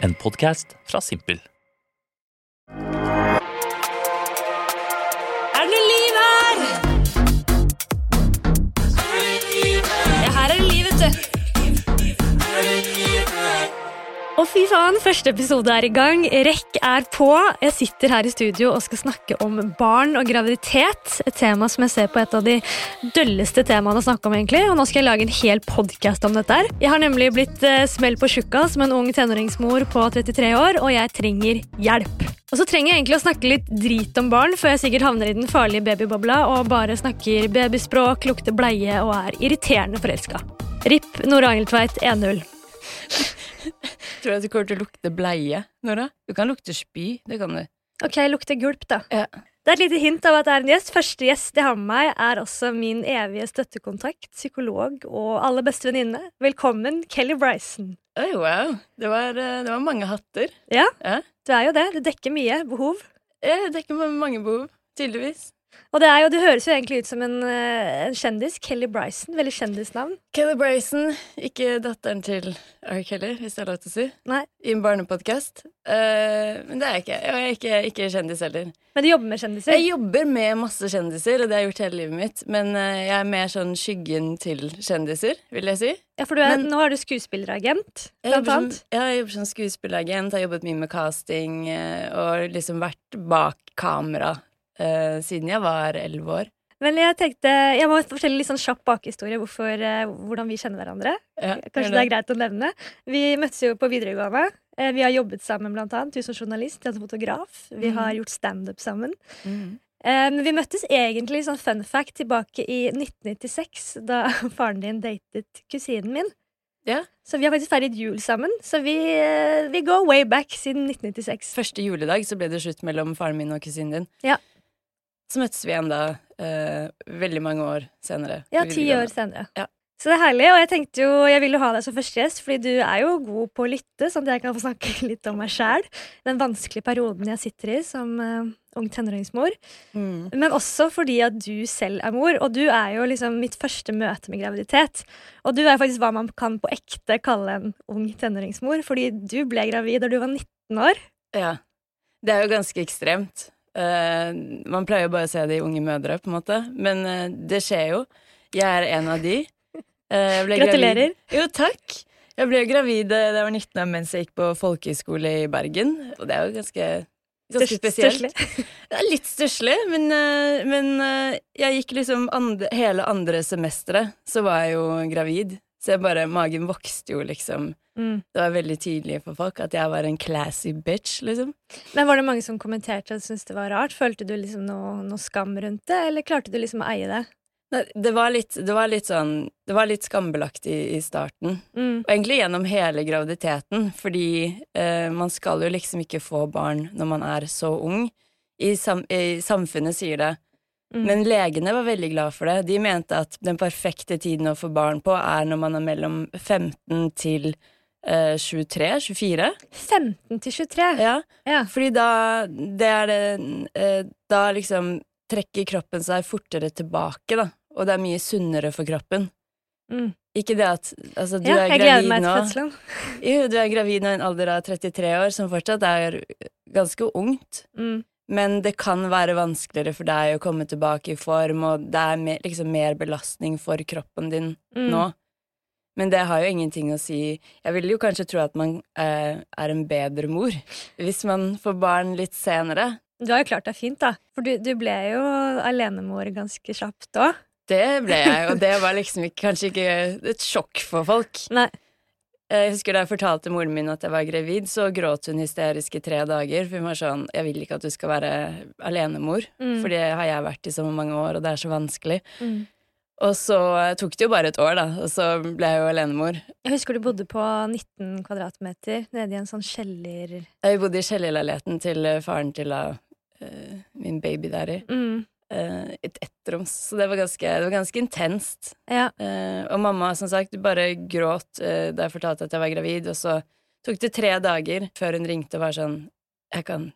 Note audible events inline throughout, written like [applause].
En podkast fra Simpel. Å, fy faen, første episode er i gang. Rekk er på. Jeg sitter her i studio og skal snakke om barn og graviditet. Et tema som jeg ser på et av de dølleste temaene å snakke om. egentlig. Og nå skal jeg lage en hel podkast om dette. her. Jeg har nemlig blitt eh, smell på tjukka som en ung tenåringsmor på 33 år, og jeg trenger hjelp. Og så trenger jeg egentlig å snakke litt drit om barn før jeg sikkert havner i den farlige babybobla og bare snakker babyspråk, lukter bleie og er irriterende forelska. RIP Nora Angeltveit 1-0. [laughs] Tror du at du kommer til å lukte bleie, Nora? Du kan lukte spy. Det kan du. Ok, lukter gulp, da. Ja. Det er et lite hint av at det er en gjest. Første gjest jeg har med meg, er også min evige støttekontakt, psykolog og aller beste venninne. Velkommen, Kelly Bryson. Oi, wow. Det var, eh, det var mange hatter. Ja, Ja. du er jo det. Du dekker mye behov. Jeg dekker mange behov, tydeligvis. Og det, er jo, det høres jo egentlig ut som en, eh, en kjendis. Kelly Bryson. Veldig kjendisnavn. Kelly Bryson, ikke datteren til R. Kelly, hvis det er lov til å si, Nei, i en barnepodkast. Uh, men det er jeg ikke. Jeg er ikke, ikke kjendis heller. Men du jobber med kjendiser. Jeg jobber med masse kjendiser, og det har jeg gjort hele livet mitt. Men uh, jeg er mer sånn skyggen til kjendiser, vil jeg si. Ja, for du er, Men- nå er du skuespilleragent, blant jobber som, annet. ja, jeg jobber som skuespilleragent, har jobbet mye med casting eh, og liksom vært bak kamera eh, siden jeg var elleve år. Men jeg tenkte, jeg må fortelle litt sånn kjapp bakhistorie hvorfor, eh, hvordan vi kjenner hverandre. Ja, Kanskje det er greit å nevne. Vi møttes jo på videregående. Eh, Vi har jobbet sammen, blant annet. Du som journalist, jeg som fotograf. Vi har gjort standup sammen. Mm. Men vi møttes egentlig, sånn fun fact, tilbake i 1996, da [laughs] faren din datet kusinen min. Ja. Så vi har faktisk feiret jul sammen. Så vi, vi går way back siden 1996. Første juledag så ble det slutt mellom faren min og kusinen din. Ja. Så møttes vi igjen da eh, veldig mange år senere. Ja, ti år senere. Ja. Så det er herlig, og jeg tenkte jo, jeg ville ha deg som første gjest, fordi du er jo god på å lytte, sånn at jeg kan få snakke [laughs] litt om meg sjæl. Den vanskelige perioden jeg sitter i som eh, ung tenåringsmor. Mm. Men også fordi at du selv er mor, og du er jo liksom mitt første møte med graviditet. Og du er faktisk hva man kan på ekte kalle en ung tenåringsmor, fordi du ble gravid da du var 19 år. Ja. Det er jo ganske ekstremt. Eh, man pleier jo bare å se det i unge mødre, på en måte. Men eh, det skjer jo. Jeg er en av de. Eh, Gratulerer. Gravid. Jo, takk. Jeg ble gravid da jeg var 19 år mens jeg gikk på folkehøyskole i Bergen. Og det er jo ganske, ganske spesielt. er [laughs] litt stusslig, men, men jeg gikk liksom andre, hele andre semesteret, så var jeg jo gravid. Så jeg bare, magen vokste jo liksom. Mm. Det var veldig tydelig for folk at jeg var en classy bitch, liksom. Men var det mange som kommenterte og syntes det var rart? Følte du liksom noe, noe skam rundt det, eller klarte du liksom å eie det? Nei, det var litt, det var litt sånn Det var litt skambelagt i, i starten. Mm. Og egentlig gjennom hele graviditeten, fordi eh, man skal jo liksom ikke få barn når man er så ung. I, sam, i samfunnet sier det. Mm. Men legene var veldig glad for det. De mente at den perfekte tiden å få barn på er når man er mellom 15 til eh, 23-24. 15 til 23. Ja, Ja. fordi da Det er det eh, Da liksom trekker kroppen seg fortere tilbake, da. Og det er mye sunnere for kroppen. Mm. Ikke det at Altså, du ja, er jeg gleder gravid meg nå. til. Jo, du er gravid nå i en alder av 33 år, som fortsatt er ganske ungt. Mm. Men det kan være vanskeligere for deg å komme tilbake i form, og det er mer, liksom mer belastning for kroppen din Mm. nå. Men det har jo ingenting å si. Jeg vil jo kanskje tro at man eh, er en bedre mor hvis man får barn litt senere. Du har jo klart deg fint, da. For du, du ble jo alenemor ganske kjapt òg. Det ble jeg, og det [laughs] var liksom ikke, kanskje ikke et sjokk for folk. Nei. Jeg husker Da jeg fortalte moren min at jeg var gravid, så gråt hun hysterisk i tre dager. For hun var sånn 'Jeg vil ikke at du skal være alenemor, Mm. for det har jeg vært i så mange år, og det er så vanskelig'. Mm. Og så tok det jo bare et år, da, og så ble jeg jo alenemor. Jeg husker du bodde på 19 kvadratmeter nede i en sånn kjeller... Jeg bodde i kjellerleiligheten til eh, faren til da, eh, min baby daddy. Mm. eh, et ettroms. Så det var ganske, det var ganske intenst. Ja. Og mamma som sagt bare gråt da jeg fortalte at jeg var gravid, og så tok det tre dager før hun ringte og var sånn Jeg kan,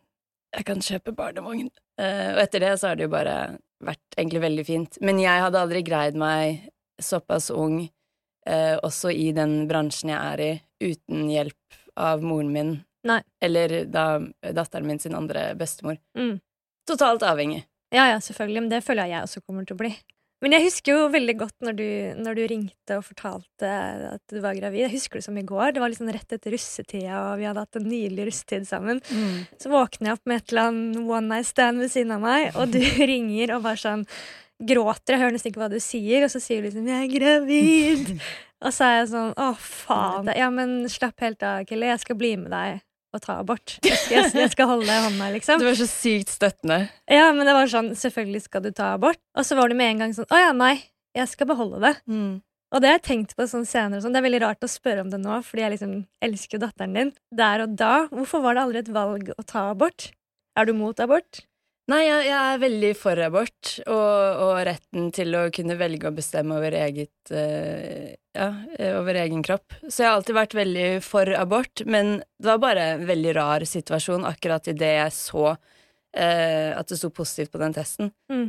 jeg kan kjøpe barnevogn. Og etter det så har det jo bare vært egentlig veldig fint. Men jeg hadde aldri greid meg såpass ung, eh, også i den bransjen jeg er i, uten hjelp av moren min Nei. Eller da datteren min sin andre bestemor. Mm. Totalt avhengig. Ja, ja, selvfølgelig, men det føler jeg også kommer til å bli. Men jeg husker jo veldig godt når du, når du ringte og fortalte at du var gravid. Jeg husker det som i går. Det var liksom rett etter russetida, og vi hadde hatt en nydelig russetid sammen. Så våkner jeg opp med et eller annet one night stand ved siden av meg, og du [laughs] ringer og bare sånn gråter. Jeg hører nesten ikke hva du sier, og så sier du liksom 'jeg er gravid'. [laughs] og så er jeg sånn 'å, faen'. Ja, men slapp helt av, Kelly. Jeg skal bli med deg og ta abort. Jeg skal, jeg skal holde deg i hånda, liksom. Du var så sykt støttende. Ja, men det var sånn 'selvfølgelig skal du ta abort'. Og så var det med en gang sånn 'å ja, nei, jeg skal beholde det'. Og det har jeg tenkt på sånn senere. Sånn. Det er veldig rart å spørre om det nå, fordi jeg liksom elsker jo datteren din. Der og da, hvorfor var det aldri et valg å ta abort? Er du mot abort? Nei, jeg, jeg er veldig for abort, og, og retten til å kunne velge å bestemme over eget eh, Ja, eh, over egen kropp. Så jeg har alltid vært veldig for abort, men det var bare en veldig rar situasjon akkurat idet jeg så eh, at det sto positivt på den testen. Mm.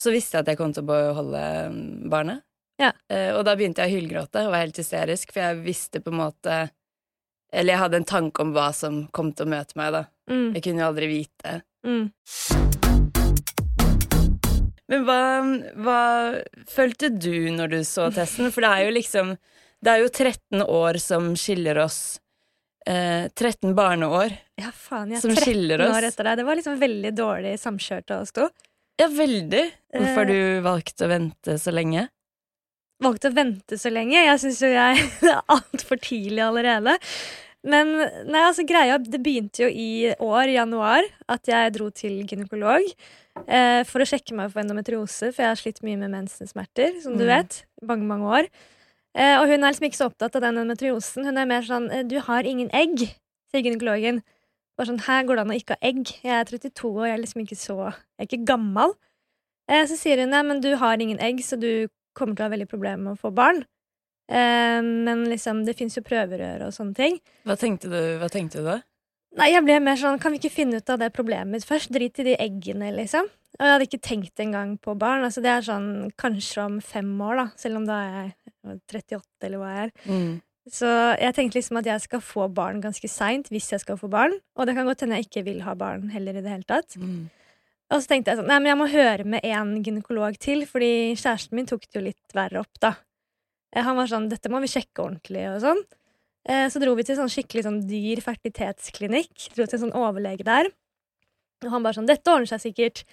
Så visste jeg at jeg kom til å beholde mm, barnet. Ja. Eh, og da begynte jeg å hylgråte og var helt hysterisk, for jeg visste på en måte Eller jeg hadde en tanke om hva som kom til å møte meg, da. Mm. Jeg kunne jo aldri vite. Mm. Men hva, hva følte du når du så testen? For det er jo liksom Det er jo 13 år som skiller oss. Eh, 13 barneår. Ja, faen, ja. Som er 13 skiller oss. år etter deg. Det var liksom veldig dårlig samkjørt av oss to. Ja, veldig. Hvorfor har Eh. du valgt å vente så lenge? Valgte å vente så lenge. Jeg syns jo jeg [laughs] det er altfor tidlig allerede. Men nei, altså greia, det begynte jo i år, i januar, at jeg dro til gynekolog eh, for å sjekke meg for endometriose, for jeg har slitt mye med mensensmerter, som du Mm. vet. Mange, mange år. Eh, og hun er liksom ikke så opptatt av den endometriosen. Hun er mer sånn eh, 'Du har ingen egg', sier gynekologen. Bare sånn, Her går det an å ikke ha egg. Jeg er 32 år, jeg er liksom ikke så Jeg er ikke gammel. Eh, så sier hun ja, men du har ingen egg, så du kommer til å ha veldig problemer med å få barn. Eh, men liksom, det fins jo prøverør og sånne ting. Hva tenkte du, hva tenkte du da? Nei, jeg ble mer sånn, Kan vi ikke finne ut av det problemet mitt først? Drit i de eggene, liksom. Og jeg hadde ikke tenkt engang på barn. Altså, det er sånn kanskje om fem år, da. Selv om da er jeg 38, eller hva jeg er. Mm. Så jeg tenkte liksom at jeg skal få barn ganske seint, hvis jeg skal få barn. Og det kan godt hende jeg ikke vil ha barn heller i det hele tatt. Mm. Og så tenkte jeg sånn, nei, men jeg må høre med en gynekolog til, fordi kjæresten min tok det jo litt verre opp, da. Eh, Han var sånn, dette må vi sjekke ordentlig, og sånn. Eh, Så dro vi til sånn skikkelig sånn dyr fertilitetsklinikk. Dro til en sånn overlege der. Og han bare sånn, dette ordner seg sikkert.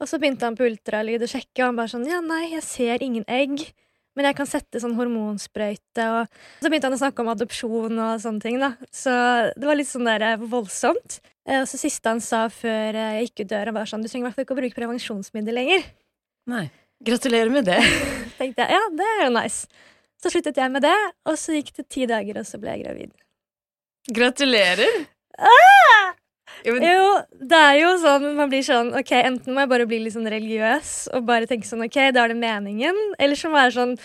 Og så begynte han på ultralyd å sjekke, og han bare sånn, ja, nei, jeg ser ingen egg. Men jeg kan sette sånn hormonsprøyte, og så begynte han å snakke om adopsjon og sånne ting, da. Så det var litt sånn der eh, voldsomt. Og så siste han sa før jeg gikk ut døra, var sånn, du trenger i hvert fall ikke å bruke prevensjonsmiddel lenger. Nei. Gratulerer med det. [laughs] tenkte jeg, ja, det er jo nice. Så sluttet jeg med det, og så gikk det ti dager, og så ble jeg gravid. Gratulerer! Jo, men, Jo, det er jo sånn, man blir sånn, ok, enten må jeg bare bli litt sånn religiøs, og bare tenke sånn, ok, da er det meningen, eller så må jeg være sånn,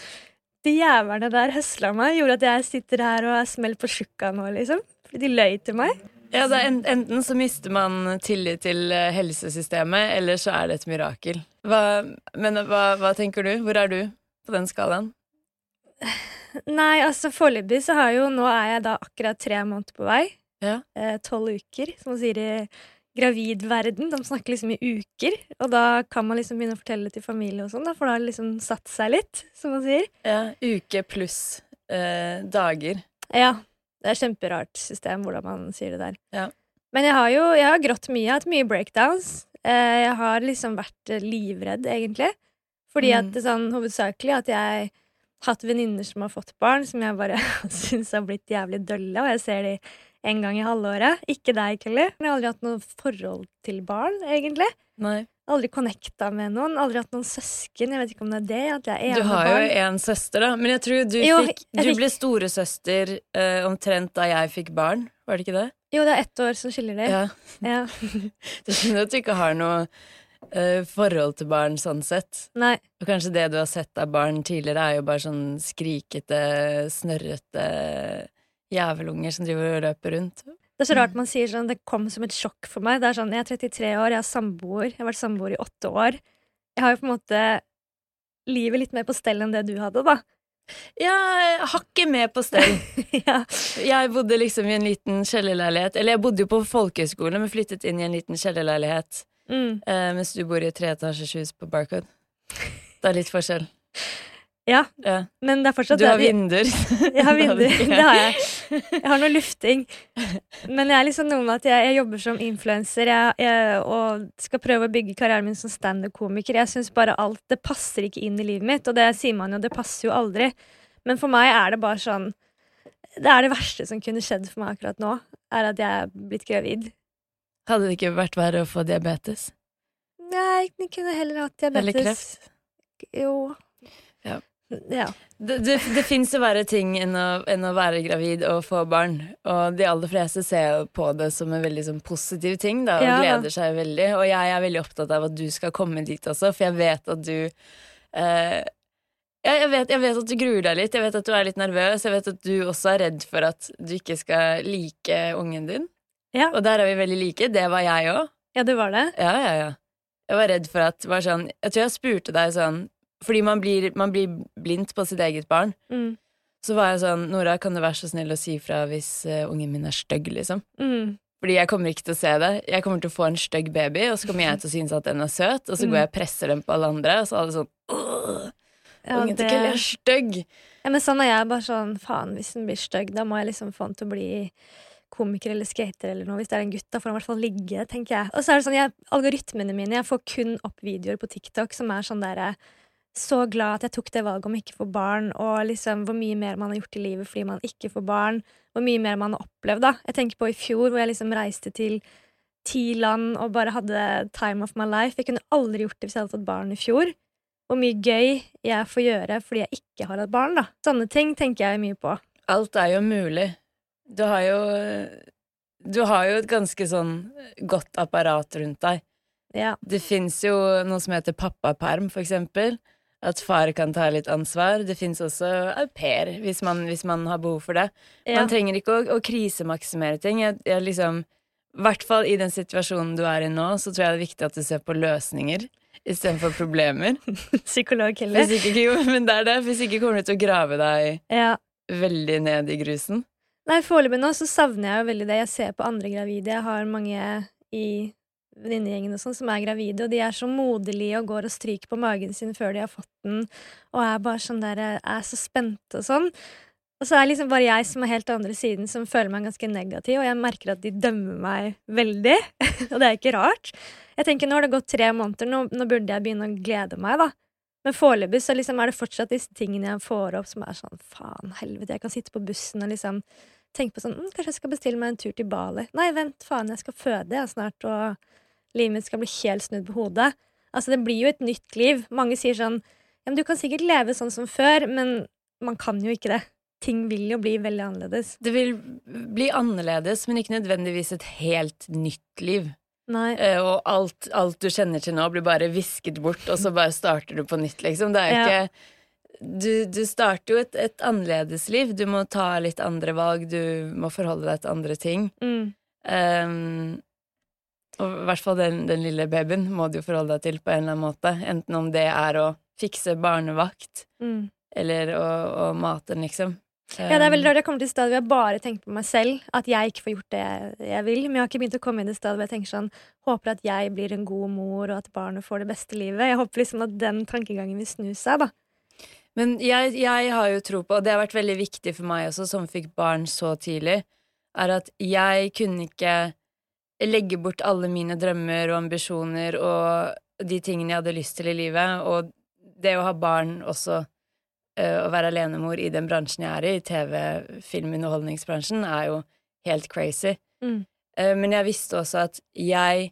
de jævlene der høsla meg, gjorde at jeg sitter her og er smelt på sjukka nå, liksom. Fordi de løy til meg. ja, en, enten så mister man tillit til eh, helsesystemet, eller så er det et mirakel. Hva, men hva, hva tenker du? Hvor er du på den skalaen? [laughs] Nei, altså foreløpig så har jo, nå er jeg da akkurat tre måneder på vei. Ja. Eh, Tolv uker, som man sier i gravidverden. De snakker liksom i uker, og da kan man liksom begynne å fortelle det til familie og sånn, for da har det liksom satt seg litt, som man sier. Ja, uke pluss eh, dager. Ja, det er et kjemperart system hvordan man sier det der. Ja. Men jeg har jo jeg har grått mye, jeg har hatt mye breakdowns. Eh, jeg har liksom vært eh, livredd, egentlig. Fordi Mm. at det er sånn hovedsakelig at jeg hatt venninner som har fått barn, som jeg bare [laughs] syns har blitt jævlig dølle, og jeg ser de en gang i halvåret. Ikke deg, Kelly. Jeg har aldri hatt noe forhold til barn, egentlig. Nei. Aldri connecta med noen. Aldri hatt noen søsken. Jeg vet ikke om det er det. At jeg er Du har jo en søster, da. Men jeg tror du, Jo, fikk, du fikk- ble storesøster uh, omtrent da jeg fikk barn. Var det ikke det? Jo, det er ett år som skiller det. Ja. Ja. [laughs] Du skjønner at du ikke har noe eh, forhold til barn sånn sett. Nei. Og kanskje det du har sett av barn tidligere, er jo bare sånn skrikete, snørrete jævelunger som driver og løper rundt. Det er så Mm. rart man sier sånn, det kom som et sjokk for meg. Det er sånn, Jeg er 33 år, jeg har samboer, jeg har vært samboer i åtte år. Jeg har jo på en måte livet litt mer på stell enn det du hadde, da. Ja, hakket med på stell. [laughs] ja. Jeg bodde liksom i en liten kjellerleilighet. Eller jeg bodde jo på folkehøyskole, men flyttet inn i en liten kjellerleilighet. Mm. Eh, mens du bor i et treetasjers hus på Barcode. Det er litt forskjell. ja, Ja. men det er fortsatt Du har vinduer. [laughs] Jeg har [laughs] vinduer, det har jeg. Jeg har noe lufting. Men jeg er liksom noe med at jeg, jeg jobber som influenser og skal prøve å bygge karrieren min som standup-komiker. Jeg syns bare alt Det passer ikke inn i livet mitt, og det sier man jo, det passer jo aldri. Men for meg er det bare sånn Det er det verste som kunne skjedd for meg akkurat nå, er at jeg er blitt gravid. Hadde det ikke vært verre å få diabetes? Nei, jeg kunne heller hatt diabetes. Eller kreft? Jo. Ja. ja. Det, det, det fins jo verre ting enn å, enn å være gravid og få barn. Og de aller fleste ser på det som en veldig sånn positiv ting, da, og Ja. gleder seg veldig. Og jeg er veldig opptatt av at du skal komme dit også, for jeg vet at du eh, ja, jeg, vet, jeg vet at du gruer deg litt, jeg vet at du er litt nervøs, jeg vet at du også er redd for at du ikke skal like ungen din. Ja. Og der er vi veldig like. Det var jeg òg. ja, det var det. Ja, ja, ja. Jeg var redd for at var sånn, Jeg tror jeg spurte deg sånn Fordi man blir, man blir blind på sitt eget barn. Mm. Så var jeg sånn Nora, kan du være så snill å si fra hvis uh, ungen min er stygg, liksom? Mm. Fordi jeg kommer ikke til å se det. Jeg kommer til å få en stygg baby, og så kommer jeg til å synes at den er søt, og så Mm. går jeg og presser den på alle andre, og så er det sånn Ja, ungen til Kelly er stygg! Ja, men sånn er jeg bare sånn, faen, hvis den blir stygg, da må jeg liksom få den til å bli komiker eller skater eller noe. Hvis det er en gutt, da får han i hvert fall ligge, tenker jeg. Og så er det sånn, jeg, algoritmene mine, jeg får kun opp videoer på TikTok som er sånn derre så glad at jeg tok det valget om ikke å få barn, og liksom hvor mye mer man har gjort i livet fordi man ikke får barn, hvor mye mer man har opplevd, da. Jeg tenker på i fjor, hvor jeg liksom reiste til ti land og bare hadde time of my life. Jeg kunne aldri gjort det hvis jeg hadde fått barn i fjor hvor mye gøy jeg får gjøre fordi jeg ikke har hatt barn. da. Sånne ting tenker jeg mye på. Alt er jo mulig. Du har jo Du har jo et ganske sånn godt apparat rundt deg. Ja. Det fins jo noe som heter pappaperm, for eksempel. At far kan ta litt ansvar. Det fins også au pair, hvis man, hvis man har behov for det. ja. Man trenger ikke å, å krisemaksimere ting. Jeg, jeg liksom I hvert fall i den situasjonen du er i nå, så tror jeg det er viktig at du ser på løsninger istedenfor problemer. [laughs] Psykolog heller. Hvis ikke, men det er det. Hvis ikke kommer du til å grave deg Ja. veldig ned i grusen. Nei, Foreløpig nå så savner jeg jo veldig det. Jeg ser på andre gravide. Jeg har mange i venninnegjengen og sånn som er gravide, og de er så moderlige og går og stryker på magen sin før de har fått den, og er bare sånn der er så spente og sånn. Og så er det liksom bare jeg som er helt andre siden, som føler meg ganske negativ, og jeg merker at de dømmer meg veldig, [laughs] og det er ikke rart. Jeg tenker nå har det gått tre måneder, nå, nå burde jeg begynne å glede meg, da. Men foreløpig så liksom er det fortsatt disse tingene jeg får opp som er sånn faen, helvete, jeg kan sitte på bussen og liksom tenke på sånn mm, Kanskje jeg skal bestille meg en tur til Bali. Nei, vent, faen, jeg skal føde jeg snart, og livet mitt skal bli helt snudd på hodet. Altså, det blir jo et nytt liv. Mange sier sånn Ja, men du kan sikkert leve sånn som før, men man kan jo ikke det. Ting vil jo bli veldig annerledes. Det vil bli annerledes, men ikke nødvendigvis et helt nytt liv. Nei. Eh, og alt, alt du kjenner til nå, blir bare visket bort, og så bare starter du på nytt, liksom. Det er jo Ja. ikke du, du starter jo et, et annerledes liv. Du må ta litt andre valg, du må forholde deg til andre ting. Mm. Um, og i hvert fall den, den lille babyen må du jo forholde deg til på en eller annen måte. Enten om det er å fikse barnevakt, Mm. eller å, å mate den, liksom. Ja, det er veldig rart. Jeg kommer til et stad hvor jeg bare tenker på meg selv. At jeg ikke får gjort det jeg, vil. Men jeg har ikke begynt å komme i et stedet hvor jeg tenker sånn Håper at jeg blir en god mor, og at barnet får det beste livet. Jeg håper liksom at den tankegangen vil snu seg, da. Men jeg, jeg har jo tro på, og det har vært veldig viktig for meg også, som fikk barn så tidlig, er at jeg kunne ikke legge bort alle mine drømmer og ambisjoner og de tingene jeg hadde lyst til i livet, og det å ha barn også, eh, å være alenemor i den bransjen jeg er i, TV, film, underholdningsbransjen, er jo helt crazy. Mm. Eh, Men jeg visste også at jeg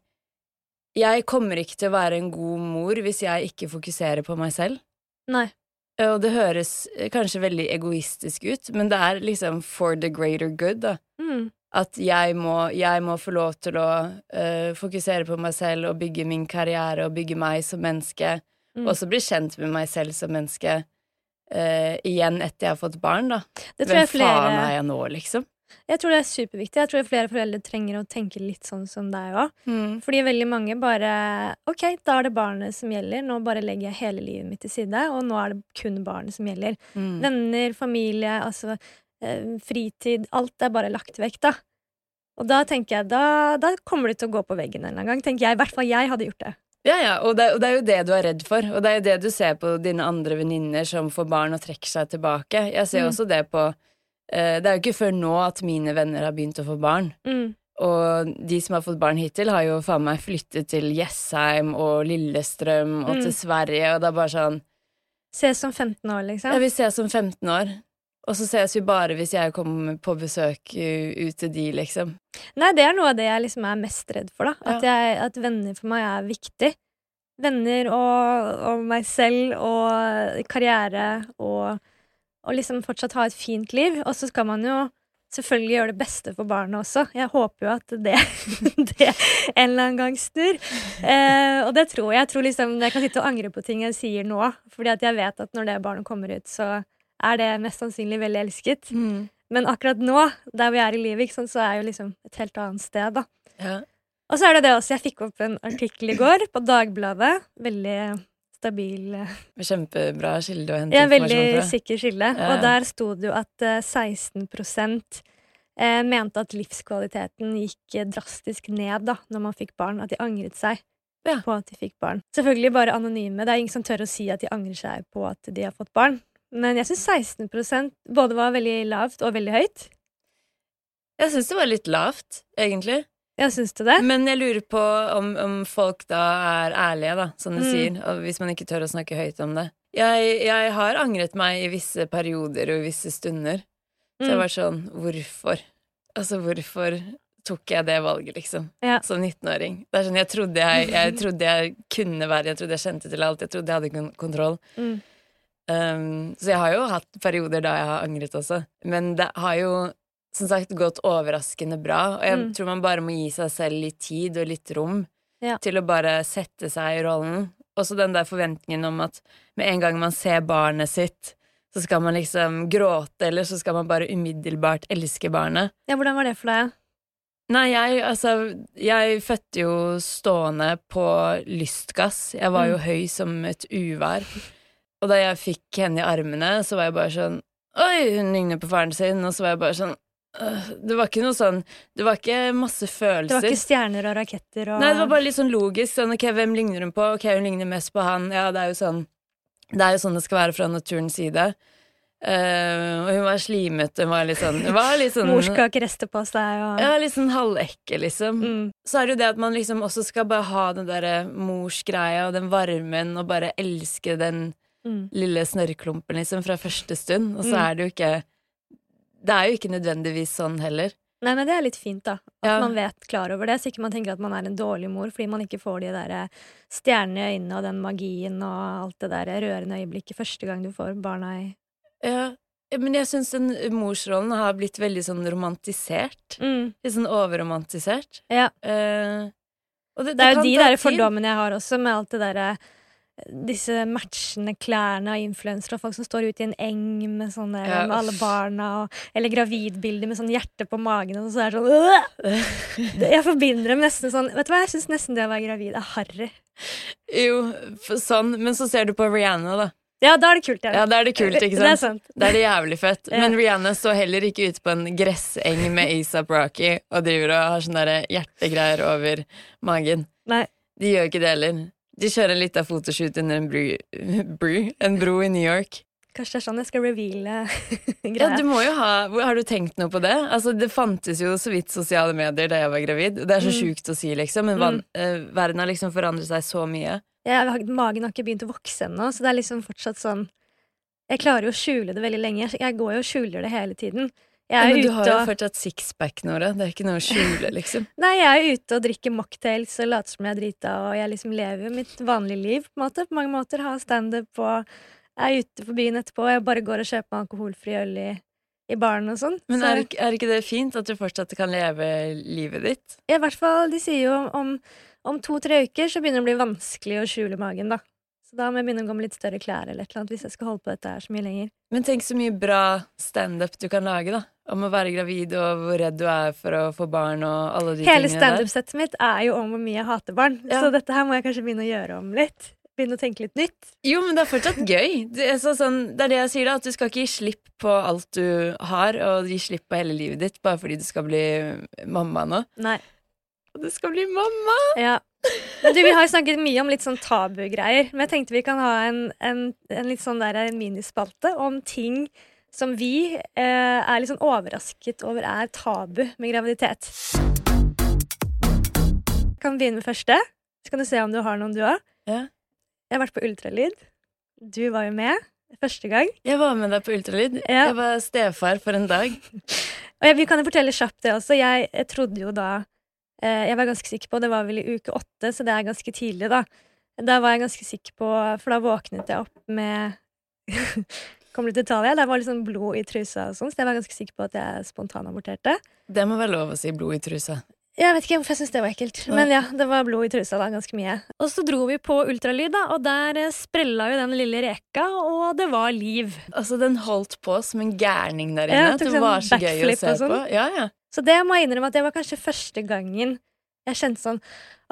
Jeg kommer ikke til å være en god mor hvis jeg ikke fokuserer på meg selv. Nei. Eh, Og det høres eh, kanskje veldig egoistisk ut, men det er liksom for the greater good, da. Mm. At jeg må, jeg må få lov til å uh, fokusere på meg selv og bygge min karriere og bygge meg som menneske. Mm. Og også bli kjent med meg selv som menneske Uh, igjen etter jeg har fått barn, da. Det tror Hvem flere faen er jeg nå, liksom? Jeg tror det er superviktig. Jeg tror flere foreldre trenger å tenke litt sånn som deg òg. Mm. Fordi veldig mange bare Ok, da er det barnet som gjelder. Nå bare legger jeg hele livet mitt til side, og nå er det kun barnet som gjelder. Mm. Venner, familie, altså eh, fritid. Alt er bare lagt vekk, da. Og da tenker jeg, da, da kommer du til å gå på veggen en eller annen gang. tenker jeg. I hvert fall jeg hadde gjort det. Ja, ja, og det, og det er jo det du er redd for. Og det er jo det du ser på dine andre venninner som får barn og trekker seg tilbake. Jeg ser Mm. også det på Det er jo ikke før nå at mine venner har begynt å få barn. Mm. Og de som har fått barn hittil, har jo faen meg flyttet til Jessheim og Lillestrøm og Mm. til Sverige, og det er bare sånn Ses som 15 år, liksom. Ja, vi ses om 15 år. Og så ses vi bare hvis jeg kommer på besøk uh, ut til de, liksom. Nei, det er noe av det jeg liksom er mest redd for, da. At, jeg, at venner for meg er viktig. Venner og, og meg selv og karriere og, og liksom fortsatt ha et fint liv. Og så skal man jo selvfølgelig gjøre det beste for barna også. Jeg håper jo at det, [laughs] det en eller annen gang snur. Eh, og det tror jeg. Jeg tror liksom jeg kan sitte og angre på ting jeg sier nå, fordi at jeg vet at når det barnet kommer ut, så er det mest sannsynlig veldig elsket. Men akkurat nå, der vi er i livet, sant, så er jeg jo liksom et helt annet sted, da. Ja. Og så er det det også, jeg fikk opp en artikkel i går på Dagbladet. Veldig stabil eh, Kjempebra kilde å hente Ja, veldig informasjon fra. sikker kilde. Ja. Og der sto det jo at eh, 16 eh, mente at livskvaliteten gikk eh, drastisk ned da når man fikk barn. At de angret seg Ja. på at de fikk barn. Selvfølgelig bare anonyme. Det er ingen som tør å si at de angrer seg på at de har fått barn. Men jeg syns 16% både var veldig lavt og veldig høyt. Jeg syns det var litt lavt, egentlig. Jeg syns du det? Men jeg lurer på om, om folk da er ærlige, da, som du Mm. sier. Og hvis man ikke tør å snakke høyt om det. Jeg, jeg har angret meg i visse perioder og i visse stunder. Så jeg har vært sånn Hvorfor? Altså, hvorfor tok jeg det valget, liksom? Ja. Som 19-åring. Det er sånn, jeg trodde jeg, jeg [laughs] trodde jeg kunne være Jeg trodde jeg kjente til alt. Jeg trodde jeg hadde kontroll. Mm. Um, så jeg har jo hatt perioder da jeg har angret også. Men det har jo som sagt gått overraskende bra. Og jeg Mm. tror man bare må gi seg selv litt tid og litt rom Ja. til å bare sette seg i rollen. Også den der forventningen om at med en gang man ser barnet sitt, så skal man liksom gråte, eller så skal man bare umiddelbart elske barnet. Ja, hvordan var det for deg? Nei, jeg, altså Jeg fødte jo stående på lystgass. Jeg var jo Mm. høy som et uvær. Og da jeg fikk henne i armene, så var jeg bare sånn Oi, hun ligner på faren sin. Og så var jeg bare sånn. Det var ikke noe sånn Det var ikke masse følelser. Det var ikke stjerner og raketter og Nei, det var bare litt sånn logisk. Sånn, ok, hvem ligner hun på? Ok, hun ligner mest på han. Ja, det er jo sånn Det er jo sånn det skal være fra naturens side. Uh, og hun var slimete. Hun var litt sånn, var litt sånn Mor skal på seg og Ja, litt sånn halvekkel, liksom. mm. Så er det jo det at man liksom også skal bare ha den derre morsgreia og den varmen og bare elske den Mm. lille snørrklumpen, liksom, fra første stund. Og så Mm. er det jo ikke Det er jo ikke nødvendigvis sånn heller. Nei, men det er litt fint, da. At Ja. man vet klar over det, så ikke man tenker at man er en dårlig mor fordi man ikke får de der eh, stjernene i øynene og den magien og alt det der rørende øyeblikket første gang du får barna i Ja, men jeg syns den morsrollen har blitt veldig sånn romantisert. mm. Litt sånn overromantisert. Ja. Eh, og Det er jo de der fordommene jeg har også, med alt det derre disse matchende klærne av influensere og folk som står ute i en eng med, sånne, Ja, med alle barna, og, eller gravidbilder med sånn hjerte på magen, og så er det sånn [laughs] øh! Jeg forbinder dem nesten sånn Vet du hva, jeg syns nesten det å være gravid er harry. Jo, sånn. Men så ser du på Rihanna, da. Ja, da er det kult, Ja, da er det kult, ikke Det er sant? sant. Da er det jævlig fett. Ja. Men Rihanna så heller ikke ute på en gresseng med ASAP Rocky og driver og har sånne der hjertegreier over magen. Nei. De gjør ikke det heller. De kjører en liten fotoshoot under en bru, bru, en bro i New York. Kanskje det er sånn jeg skal reveale [laughs] Ja, greia. du må jo ha Har du tenkt noe på det? Altså, Det fantes jo så vidt sosiale medier da jeg var gravid. Det er så Mm. sjukt å si, liksom, men van, uh, verden har liksom forandret seg så mye. Ja, magen har ikke begynt å vokse ennå, så det er liksom fortsatt sånn Jeg klarer jo å skjule det veldig lenge. Jeg går jo og skjuler det hele tiden. Jeg er men du ute har jo fortsatt sixpack, Nora. Det er ikke noe å skjule, liksom. [laughs] Nei, jeg er ute og drikker mocktails og later som jeg er drita, og jeg liksom lever jo mitt vanlige liv på, måte, på mange måter. Har standup og er ute på byen etterpå, og jeg bare går og kjøper alkoholfri øl i, i baren og sånn. Men er, er ikke det fint at du fortsatt kan leve livet ditt? I hvert fall, de sier jo om, om to-tre uker så begynner det å bli vanskelig å skjule magen, da. Så da må jeg begynne å gå med litt større klær eller et eller annet hvis jeg skal holde på dette her så mye lenger. Men tenk så mye bra standup du kan lage, da. Om å være gravid og hvor redd du er for å få barn og alle de Hele tingene der. standup-settet mitt er jo om hvor mye jeg hater barn, Ja. så dette her må jeg kanskje begynne å gjøre om litt. Begynne å tenke litt nytt. Jo, men det er fortsatt gøy. Det er, så, sånn, det er det jeg sier, da. At du skal ikke gi slipp på alt du har, og gi slipp på hele livet ditt bare fordi du skal bli mamma nå. Nei. Og du skal bli mamma! Ja. Men du, vi har jo snakket mye om litt sånn tabugreier, men jeg tenkte vi kan ha en, en, en litt sånn der minispalte om ting som vi eh, er litt sånn overrasket over er tabu med graviditet. Kan begynne med første. Så kan du se om du har noen, du òg. Ja. Jeg har vært på ultralyd. Du var jo med første gang. Jeg var med deg på ultralyd. Ja. Jeg var stefar for en dag. Og jeg, vi kan jo fortelle kjapt det også. Jeg, jeg trodde jo da eh, Jeg var ganske sikker på Det var vel i uke åtte, så det er ganske tidlig, da. Da var jeg ganske sikker på For da våknet jeg opp med [laughs] Kommer du til Italia? Der var sånn blod i trusa og sånn, så jeg var ganske sikker på at jeg spontanaborterte. Det må være lov å si blod i trusa. Jeg vet ikke hvorfor jeg syns det var ekkelt, men ja, det var blod i trusa da, ganske mye. Og så dro vi på ultralyd, da, og der eh, sprella jo den lille reka, og det var liv. Altså, den holdt på som en gærning der inne. Ja, det sånn var så gøy å se sånn. på. Ja, ja. Så det må jeg innrømme at det var kanskje første gangen jeg kjente sånn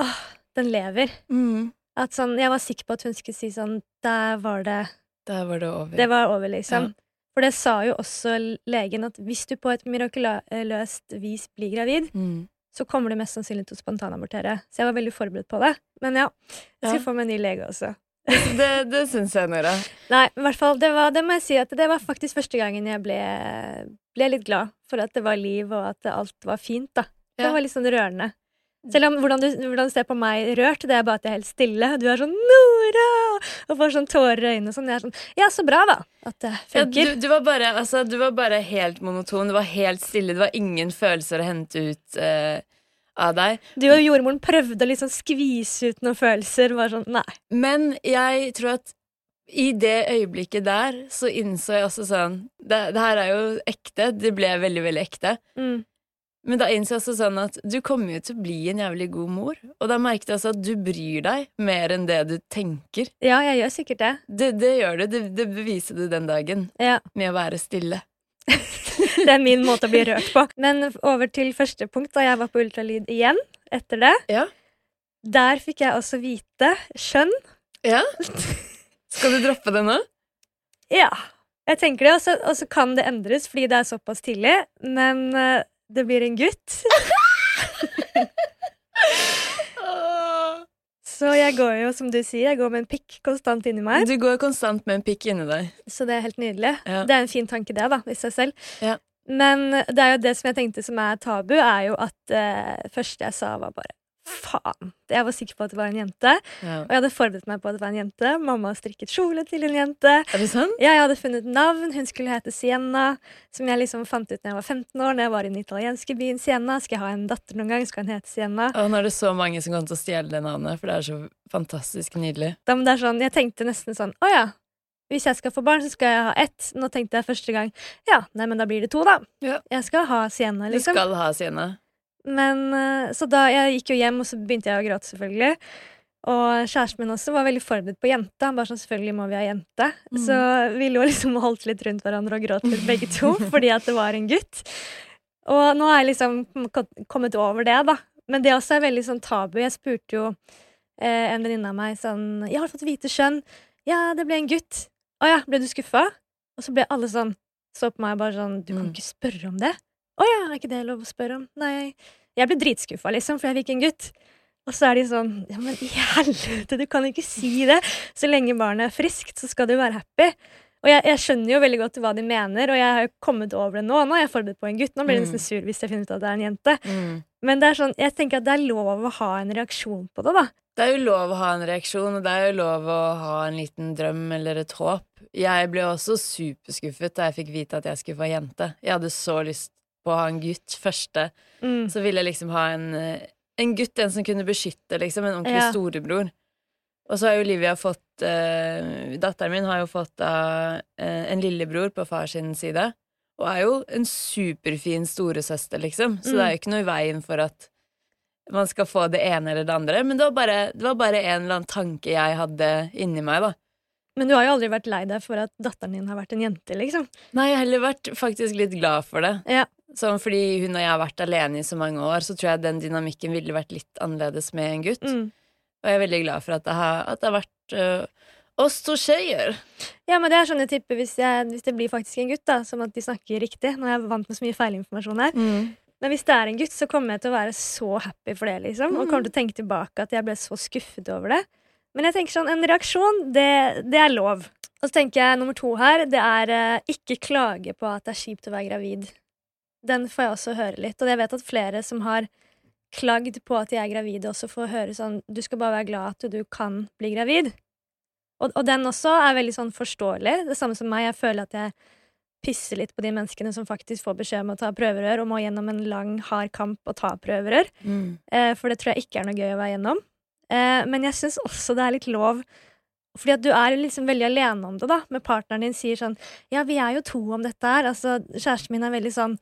Åh, den lever. Mm. At sånn, jeg var sikker på at hun skulle si sånn Der var det Der var det over. Det var over, liksom. Ja. For det sa jo også legen, at hvis du på et mirakuløst vis blir gravid, Mm. så kommer du mest sannsynlig til å spontanabortere. Så jeg var veldig forberedt på det. Men ja, jeg skal Ja. få meg en ny lege også. Det, det syns jeg, Nora. [laughs] Nei, i hvert fall, det, var, det må jeg si at det var faktisk første gangen jeg ble, ble litt glad for at det var liv, og at alt var fint, da. Det Ja. var litt sånn rørende. Selv om hvordan du, hvordan du ser på meg rørt, det er bare at jeg er helt stille. Du er sånn 'Nora!' og får sånn tårer i øynene sånn. Jeg er sånn Ja, så bra, da. At det Ja, du, du, var bare, altså, du var bare helt monoton. Du var helt stille. Det var ingen følelser å hente ut uh, av deg. Du og jordmoren prøvde å liksom skvise ut noen følelser. Bare sånn, nei. Men jeg tror at i det øyeblikket der så innså jeg også sånn Det, det her er jo ekte. Det ble veldig, veldig ekte. Mm. Men da innså jeg også sånn at du kommer jo til å bli en jævlig god mor. Og da merket jeg også at du bryr deg mer enn det du tenker. Ja, jeg gjør sikkert det. Det, det gjør du. Det, det beviser du den dagen Ja, med å være stille. [laughs] Det er min måte å bli rørt på. Men over til første punkt, da jeg var på ultralyd igjen etter det. Ja. Der fikk jeg også vite skjønn. Ja? [laughs] Skal du droppe det nå? Ja, jeg tenker det. Og så- kan det endres fordi det er såpass tidlig. Men eh, det blir en gutt. Så jeg går jo, som du sier, jeg går med en pikk konstant inni meg. Du går konstant med en pikk inni deg. Så det er helt nydelig. Ja. Det er en fin tanke, det, da, i seg selv. Ja. Men det er jo det som jeg tenkte som er tabu, er jo at eh, første jeg sa, var bare faen. Jeg var sikker på at det var en jente, Ja. og jeg hadde forberedt meg på at det var en jente. Mamma strikket kjole til en jente. Er det sant? Jeg hadde funnet navn. Hun skulle hete Sienna, som jeg liksom fant ut når jeg var 15 år, når jeg var i den italienske byen Sienna. Skal jeg ha en datter noen gang, skal hun hete Sienna. Og nå er det så mange som kommer til å stjele det navnet, for det er så fantastisk nydelig. Da, men det er sånn, jeg tenkte nesten sånn Å ja, hvis jeg skal få barn, så skal jeg ha ett. Nå tenkte jeg første gang Ja, nei, men da blir det to, da. Ja. Jeg skal ha Sienna, liksom. Du skal ha Sienna. Men eh, Så da jeg gikk jo hjem, og så begynte jeg å gråte, selvfølgelig. Og kjæresten min også var veldig forberedt på jenta. Bare sånn, selvfølgelig må vi ha jente. Mm. Så vi lå liksom og holdt litt rundt hverandre og gråt litt begge to, [laughs] fordi at det var en gutt. Og nå har jeg liksom kommet over det, da. Men det også er veldig sånn tabu. Jeg spurte jo eh, en venninne av meg sånn 'Jeg har fått vite skjønn.' 'Ja, det ble en gutt.' 'Å ja, ble du skuffa?' Og så ble alle sånn Så på meg bare sånn 'Du kan Mm. ikke spørre om det.' 'Å ja, er ikke det lov å spørre om?' Nei. Jeg ble dritskuffa, liksom, for jeg fikk en gutt. Og så er de sånn Ja, men i helvete, du kan ikke si det! Så lenge barnet er friskt, så skal du være happy. Og jeg, jeg skjønner jo veldig godt hva de mener, og jeg har jo kommet over det nå. Nå er jeg forberedt på en gutt. Nå blir jeg Mm. nesten sur hvis jeg finner ut at det er en jente. Mm. Men det er sånn, jeg tenker at det er lov å ha en reaksjon på det, da. Det er jo lov å ha en reaksjon, og det er jo lov å ha en liten drøm eller et håp. Jeg ble også superskuffet da jeg fikk vite at jeg skulle få jente. Jeg hadde så lyst på å ha en gutt første. Mm. Så ville jeg liksom ha en, eh, en gutt, en som kunne beskytte, liksom. En ordentlig Ja. storebror. Og så har jo Olivia fått eh, Datteren min har jo fått uh, en lillebror på fars sin side. Og er jo en superfin storesøster, liksom. Så Mm. det er jo ikke noe i veien for at man skal få det ene eller det andre. Men det var bare, det var bare en eller annen tanke jeg hadde inni meg, da. Men du har jo aldri vært lei deg for at datteren din har vært en jente, liksom. Nei, jeg har heller vært faktisk litt glad for det. Ja. Sånn fordi hun og jeg har vært alene i så mange år, så tror jeg den dynamikken ville vært litt annerledes med en gutt. Mm. Og jeg er veldig glad for at det har, at det har vært uh, oss to tjejer. Ja, men det er sånn jeg tipper hvis, jeg, hvis det blir faktisk en gutt, da, som at de snakker riktig. Nå er jeg vant med så mye feilinformasjon her. Men hvis det er en gutt, så kommer jeg til å være så happy for det, liksom. Og Mm. kommer til å tenke tilbake at jeg ble så skuffet over det. Men jeg tenker sånn, en reaksjon, det, det er lov. Og så tenker jeg nummer to her, det er eh, ikke klage på at det er kjipt å være gravid. Den får jeg også høre litt. Og jeg vet at flere som har klagd på at de er gravide, også får høre sånn Du skal bare være glad at du kan bli gravid. Og, og den også er veldig sånn forståelig. Det samme som meg. Jeg føler at jeg pisser litt på de menneskene som faktisk får beskjed om å ta prøverør, og må gjennom en lang, hard kamp og ta prøverør. Mm. Eh, for det tror jeg ikke er noe gøy å være gjennom. Eh, men jeg syns også det er litt lov fordi at du er liksom veldig alene om det, da. Med partneren din sier sånn Ja, vi er jo to om dette her. Altså, kjæresten min er veldig sånn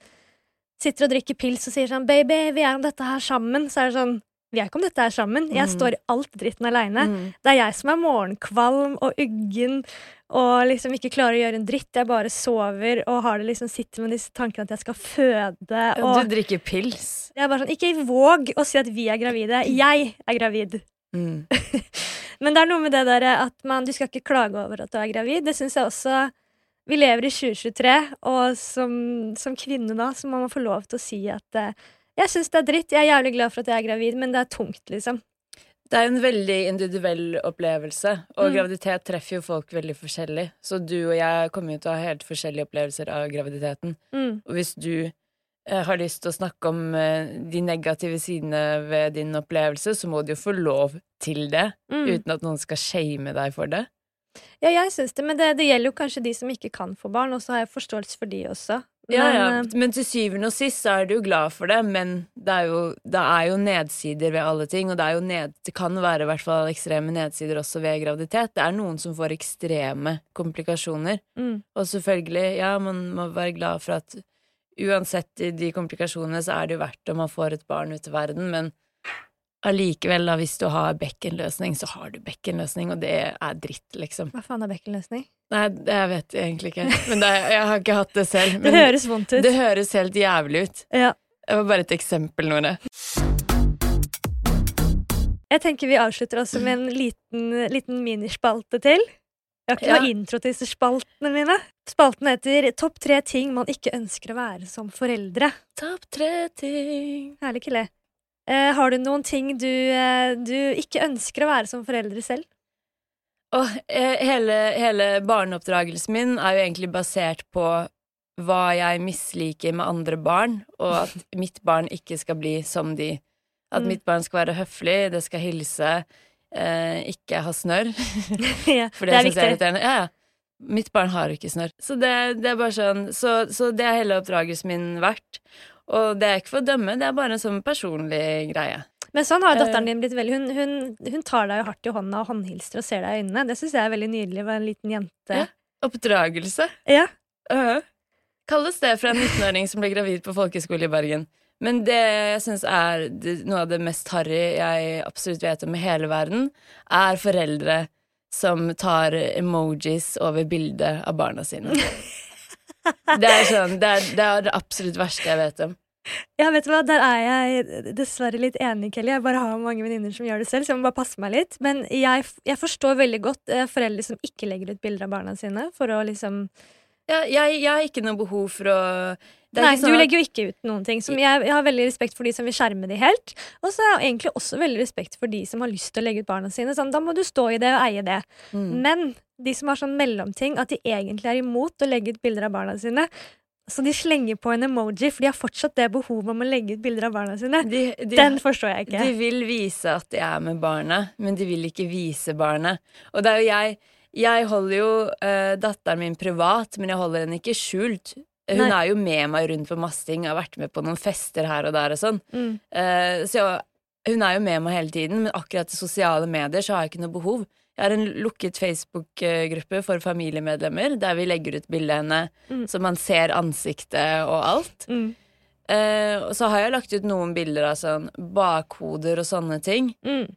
Sitter og drikker pils og sier sånn Baby, vi er om dette her sammen. Så er det sånn Vi er ikke om dette her sammen. Jeg Mm. står i alt dritten aleine. Mm. Det er jeg som er morgenkvalm og uggen og liksom ikke klarer å gjøre en dritt. Jeg bare sover og har det liksom sitter med disse tankene at jeg skal føde. Og Du drikker pils. jeg er bare sånn, Ikke våg å si at vi er gravide. Jeg er gravid. Mm. [laughs] Men det er noe med det der at man, du skal ikke klage over at du er gravid. Det syns jeg også Vi lever i 2023, og som, som kvinne da, så må man få lov til å si at eh, jeg syns det er dritt. Jeg er jævlig glad for at jeg er gravid, men det er tungt, liksom. Det er en veldig individuell opplevelse, og Mm. graviditet treffer jo folk veldig forskjellig. Så du og jeg kommer jo til å ha helt forskjellige opplevelser av graviditeten. Mm. Og hvis du eh, har lyst til å snakke om eh, de negative sidene ved din opplevelse, så må du jo få lov til det, Mm. uten at noen skal shame deg for det. Ja, jeg syns det, men det, det gjelder jo kanskje de som ikke kan få barn, og så har jeg forståelse for de også. Men, ja. ja. Men til syvende og sist så er du jo glad for det, men det er jo, det er jo nedsider ved alle ting, og det, er jo ned, det kan være i hvert fall ekstreme nedsider også ved graviditet. Det er noen som får ekstreme komplikasjoner, mm. og selvfølgelig, ja, man må være glad for at uansett de komplikasjonene så er det jo verdt om man får et barn ut i verden, men allikevel, da, hvis du har bekkenløsning, så har du bekkenløsning, og det er dritt, liksom. Hva faen er bekkenløsning? Nei, det jeg vet egentlig ikke, men det, er- jeg har ikke hatt det selv. Det høres vondt ut. det høres helt jævlig ut. Ja. Det var bare et eksempel, Nore. Jeg tenker vi avslutter også med en liten, liten minispalte til. Jeg har ikke Ja. noe intro til disse spaltene mine. Spalten heter Topp tre ting man ikke ønsker å være som foreldre. Topp tre ting Herlig ikke le. Eh, har du noen ting du, eh, du ikke ønsker å være som foreldre selv? Og eh, hele, hele barneoppdragelsen min er jo egentlig basert på hva jeg misliker med andre barn, og at [laughs] mitt barn ikke skal bli som de. At Mm. mitt barn skal være høflig, det skal hilse, eh, ikke ha snørr. [laughs] ja, [laughs] For det det, er viktig. jeg er. Ja, ja. Mitt barn har ikke snørr. Så det, det er bare sånn så, så det er hele oppdragelsen min verdt. Og det er ikke for å dømme, det er bare en sånn personlig greie. Men sånn har Eh. datteren din blitt veldig hun, hun, hun tar deg jo hardt i hånda og håndhilser og ser deg i øynene. Det syns jeg er veldig nydelig med en liten jente. Ja. Oppdragelse. Ja. Øh. Kalles det fra en 19-åring som ble gravid på folkehøyskole i Bergen. Men det jeg syns er det, noe av det mest harry jeg absolutt vet om i hele verden, er foreldre som tar emojis over bildet av barna sine. [laughs] Det er, sånn, det, er, det er det absolutt verste jeg vet om. Ja, vet du hva, Der er jeg dessverre litt enig, Kelly. Jeg bare har mange venninner som gjør det selv, så jeg må bare passe meg litt. Men jeg, jeg forstår veldig godt eh, foreldre som ikke legger ut bilder av barna sine for å liksom Ja, jeg, jeg har ikke noe behov for å Nei, sånn du legger jo ikke ut noen ting. Som jeg, jeg har veldig respekt for de som vil skjerme de helt. Og så har jeg egentlig også veldig respekt for de som har lyst til å legge ut barna sine. Sånn, da må du stå i det og eie det. Mm. Men de som har sånn mellomting, at de egentlig er imot å legge ut bilder av barna sine. Så de slenger på en emoji, for de har fortsatt det behovet om å legge ut bilder av barna sine. de, de, Den forstår jeg ikke. De vil vise at de er med barna, men de vil ikke vise barnet. Og det er jo jeg Jeg holder jo uh, datteren min privat, men jeg holder henne ikke skjult. Hun Nei. er jo med meg rundt på masse ting, har vært med på noen fester her og der og sånn. Mm. Uh, så hun er jo med meg hele tiden, men akkurat i sosiale medier så har jeg ikke noe behov. Jeg har en lukket Facebook-gruppe for familiemedlemmer, der vi legger ut bilde av henne, Mm. så man ser ansiktet og alt. Mm. Eh, og så har jeg lagt ut noen bilder av sånn bakhoder og sånne ting. Mm.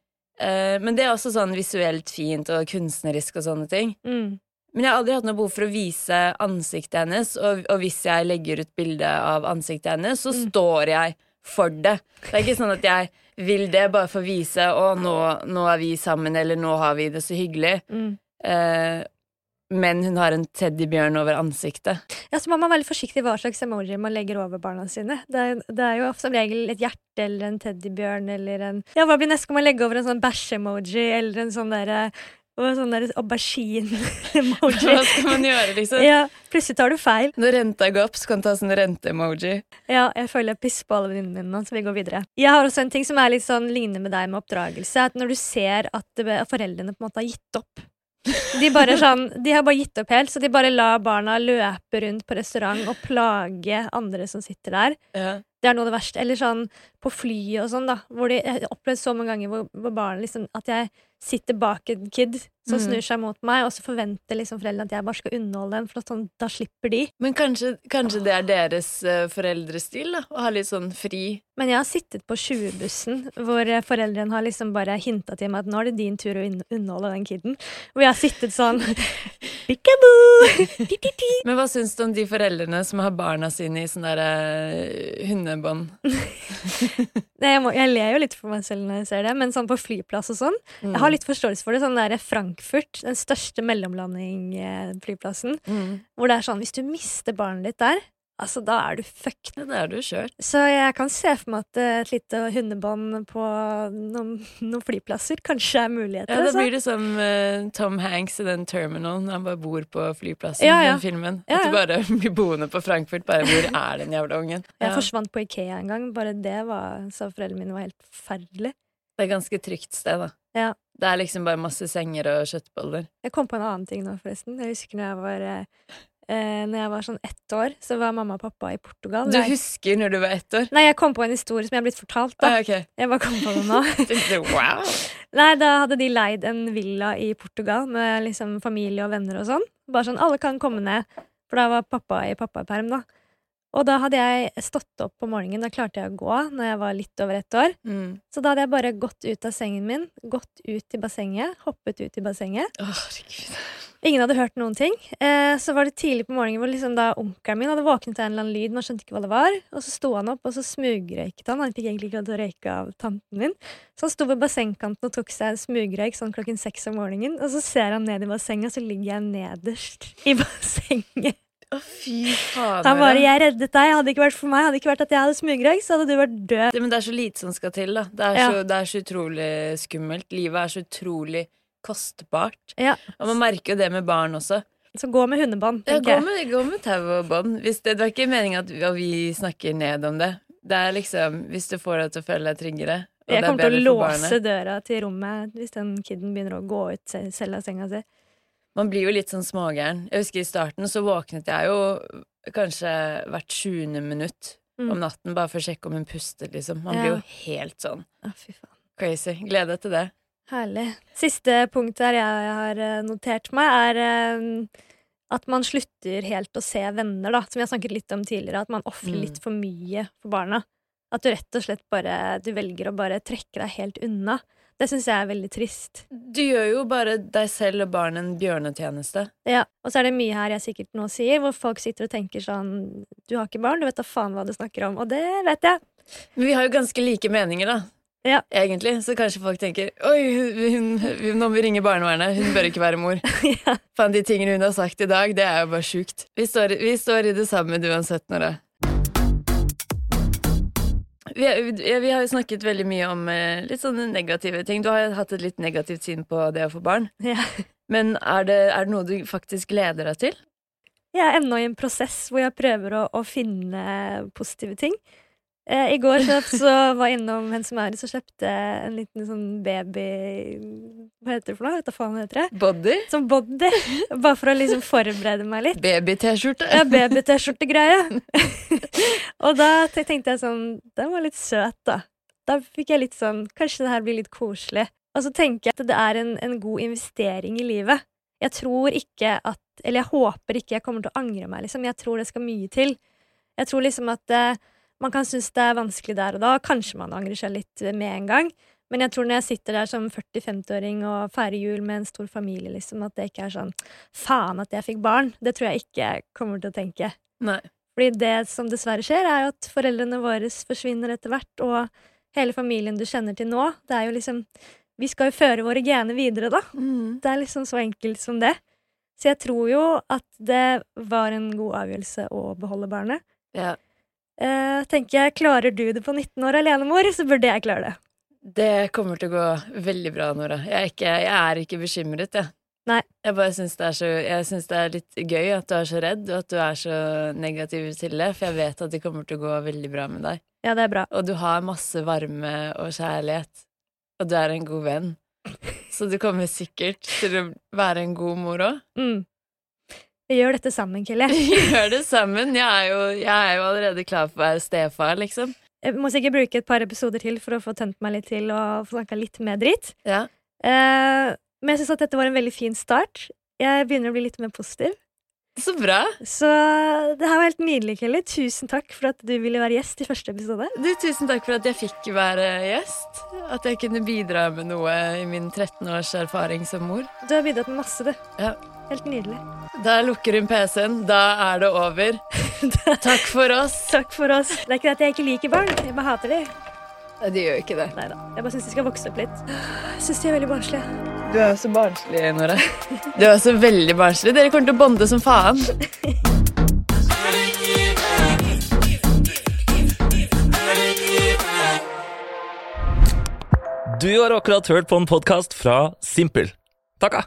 Eh, men det er også sånn visuelt fint og kunstnerisk og sånne ting. Mm. Men jeg har aldri hatt noe behov for å vise ansiktet hennes, og, og hvis jeg legger ut bilde av ansiktet hennes, så Mm. står jeg for det. Det er ikke sånn at jeg vil det bare for å vise 'Å, nå, nå er vi sammen', eller 'Nå har vi det så hyggelig'. Mm. Eh, men hun har en teddybjørn over ansiktet. Ja, så må man være veldig forsiktig hva slags emoji man legger over barna sine. Det er, det er jo som regel et hjerte eller en teddybjørn eller en Ja, hva blir neste? om man legger over en sånn bæsj-emoji eller en sånn derre og sånn der aubergine-emoji? [laughs] Hva skal man gjøre, liksom? Ja, plutselig tar du feil. Når renta går opp, så kan du ta sånn rente-emoji. Ja, jeg føler jeg pisser på alle venninnene mine nå, så vi går videre. Jeg har også en ting som er litt sånn ligner med deg med oppdragelse. At når du ser at at foreldrene på en måte har gitt opp de, [laughs] sånn, de har bare gitt opp helt, så de bare lar barna løpe rundt på restaurant og plage andre som sitter der. Ja. Det er noe av det verste. Eller sånn på flyet og sånn, da. Hvor de, jeg har opplevd så mange ganger hvor, hvor barn liksom At jeg sitter bak en kid som Mhm. snur seg mot meg, og så forventer liksom foreldrene at jeg bare skal underholde dem, for sånn, da slipper de. Men kanskje, kanskje det er deres uh, foreldrestil, da? Å ha litt sånn fri Men jeg har sittet på 20-bussen hvor foreldrene har liksom bare hinta til meg at nå er det din tur å un- underholde den kiden. Hvor jeg har sittet sånn! [laughs] [laughs] Men hva syns du om de foreldrene som har barna sine i sånn derre hundebånd? [laughs] Jeg, må, jeg ler jo litt for meg selv når jeg ser det, men sånn på flyplass og sånn Jeg har litt forståelse for det. Sånn der Frankfurt, den største mellomlanding-flyplassen, mm. hvor det er sånn hvis du mister barnet ditt der, altså da er du fucked. Ja, det er du kjørt. Så jeg kan se for meg at eh, et lite hundebånd på noen, noen flyplasser kanskje er muligheter. Ja, da altså. blir det som uh, Tom Hanks i den Terminal når han bare bor på flyplassen. Ja, ja. Den filmen. Ja, At du bare [laughs] blir boende på Frankfurt. Bare hvor er den jævla ungen? [laughs] Jeg forsvant på Ikea en gang. Bare det var, sa foreldrene mine var helt forferdelig. Det er et ganske trygt sted, da. Ja. Det er liksom bare masse senger og kjøttboller. Jeg kom på en annen ting nå, forresten. Jeg husker når jeg var, eh, eh, når jeg var sånn ett år, så var mamma og pappa i Portugal. Du husker når du var ett år? Nei, jeg kom på en historie som jeg har blitt fortalt. da. Ah, okay. Jeg bare kom på den nå. [laughs] [laughs] Wow! Nei, Da hadde de leid en villa i Portugal med liksom familie og venner og sånn. Bare sånn, Alle kan komme ned, for da var pappa i pappaperm. da. Og da hadde jeg stått opp på morgenen. Da klarte jeg å gå når jeg var litt over ett år. Mm. Så da hadde jeg bare gått ut av sengen min, gått ut i bassenget, hoppet ut i bassenget. Oh. Ingen hadde hørt noen ting. Eh, så var det tidlig på morgenen hvor liksom da onkelen min hadde våknet av en eller annen lyd. Man skjønte ikke hva det var. Og så sto han opp, og så smugrøyket han. Han fikk egentlig ikke lov til å røyke av tanten min. Så han sto ved bassengkanten og tok seg en smugrøyk sånn klokken seks om morgenen. Og så ser han ned i bassenget, og så ligger jeg nederst i [laughs] bassenget. Å, fy faen. Da bare 'Jeg reddet deg. Hadde det ikke vært for meg, hadde ikke vært at jeg hadde smugrøyk, så hadde du vært død'. det, Men det er så lite som skal til, da. Det er, Ja. så, det er så utrolig skummelt. Livet er så utrolig kostbart. Ja. Og man merker jo det med barn også. Så gå med hundebånd, Ja, gå jeg. med, gå med tau og bånd. Det, det er ikke meningen at vi, at vi snakker ned om det. Det er liksom Hvis du får deg til å føle deg tryggere. Jeg er kommer til å låse barnet. døra til rommet hvis den kiden begynner å gå ut selv av senga si. Man blir jo litt sånn smågæren. Jeg husker I starten så våknet jeg jo kanskje hvert sjuende minutt Mm. om natten bare for å sjekke om hun pustet, liksom. Man Ja. blir jo helt sånn faen. crazy. Gleder deg til det. Herlig. Siste punkt her jeg har eh, notert meg, er eh, at man slutter helt å se venner, da. Som vi har snakket litt om tidligere. At man ofrer Mm. litt for mye for barna. At du rett og slett bare Du velger å bare trekke deg helt unna. Det syns jeg er veldig trist. Du gjør jo bare deg selv og barnet en bjørnetjeneste. Ja, Og så er det mye her jeg sikkert nå sier, hvor folk sitter og tenker sånn Du har ikke barn, du vet da faen hva du snakker om. Og det vet jeg. Men vi har jo ganske like meninger, da. Ja. Egentlig. Så kanskje folk tenker Oi, hun, hun, nå må vi ringe barnevernet. Hun bør ikke være mor. [laughs] ja. Faen, de tingene hun har sagt i dag, det er jo bare sjukt. Vi står, vi står i det samme uansett, Nora. Vi, vi, vi har jo snakket veldig mye om eh, litt sånne negative ting. Du har jo hatt et litt negativt syn på det å få barn. ja. Men er det, er det noe du faktisk gleder deg til? Jeg er ennå i en prosess hvor jeg prøver å, å finne positive ting. Eh, I går så, var jeg innom Hen som er og kjøpte en liten sånn baby Hva heter det for noe? Vet du faen hva heter det? Body? Som body. Bare for å liksom forberede meg litt. Baby-T-skjorte? Ja, baby-T-skjorte-greie. [laughs] og da tenkte jeg sånn Den var litt søt, da. Da fikk jeg litt sånn Kanskje det her blir litt koselig. Og så tenker jeg at det er en, en god investering i livet. Jeg tror ikke at Eller jeg håper ikke jeg kommer til å angre meg, liksom. Jeg tror det skal mye til. Jeg tror liksom at eh, man kan synes det er vanskelig der og da. Kanskje man angrer seg litt med en gang. Men jeg tror når jeg sitter der som 40-50-åring og feirer jul med en stor familie, liksom, at det ikke er sånn faen at jeg fikk barn. Det tror jeg ikke jeg kommer til å tenke. Nei. Fordi det som dessverre skjer, er jo at foreldrene våre forsvinner etter hvert, og hele familien du kjenner til nå, det er jo liksom Vi skal jo føre våre gener videre, da. Mm. Det er liksom så enkelt som det. Så jeg tror jo at det var en god avgjørelse å beholde barnet. Ja. Eh, tenker jeg, Klarer du det på 19 år alene, mor, så burde jeg klare det. Det kommer til å gå veldig bra, Nora. Jeg er ikke, jeg er ikke bekymret, jeg. Nei. Jeg bare syns det, så- jeg syns det er litt gøy at du er så redd, og at du er så negativ til det, for jeg vet at det kommer til å gå veldig bra med deg. Ja, det er bra. Og du har masse varme og kjærlighet, og du er en god venn. Så du kommer sikkert til å være en god mor òg. Mm. Vi gjør dette sammen, Kelly. [laughs] Gjør det sammen. Jeg er, jo, jeg er jo allerede klar for å være stefar, liksom. Jeg må sikkert bruke et par episoder til for å få tømt meg litt til og få snakka litt mer dritt. Ja. Eh, men jeg syns at dette var en veldig fin start. Jeg begynner å bli litt mer positiv. Så bra. Så det her var helt nydelig, Kelly. Tusen takk for at du ville være gjest i første episode. Du, tusen takk for at jeg fikk være gjest. At jeg kunne bidra med noe i min 13 års erfaring som mor. Du har bidratt med masse, du. Ja. Helt nydelig. Da lukker hun PC-en. Da er det over. [laughs] Takk for oss. Takk for oss. Det er ikke det at jeg ikke liker barn, jeg bare hater dem. Nei, de gjør ikke det. Neida. Jeg bare syns de skal vokse opp litt. Jeg syns de er veldig barnslige. Du er jo så barnslig, Nora. Du er så veldig barnslig. Dere kommer til å bonde som faen. Du har akkurat hørt på en podkast fra Simpel. Takka!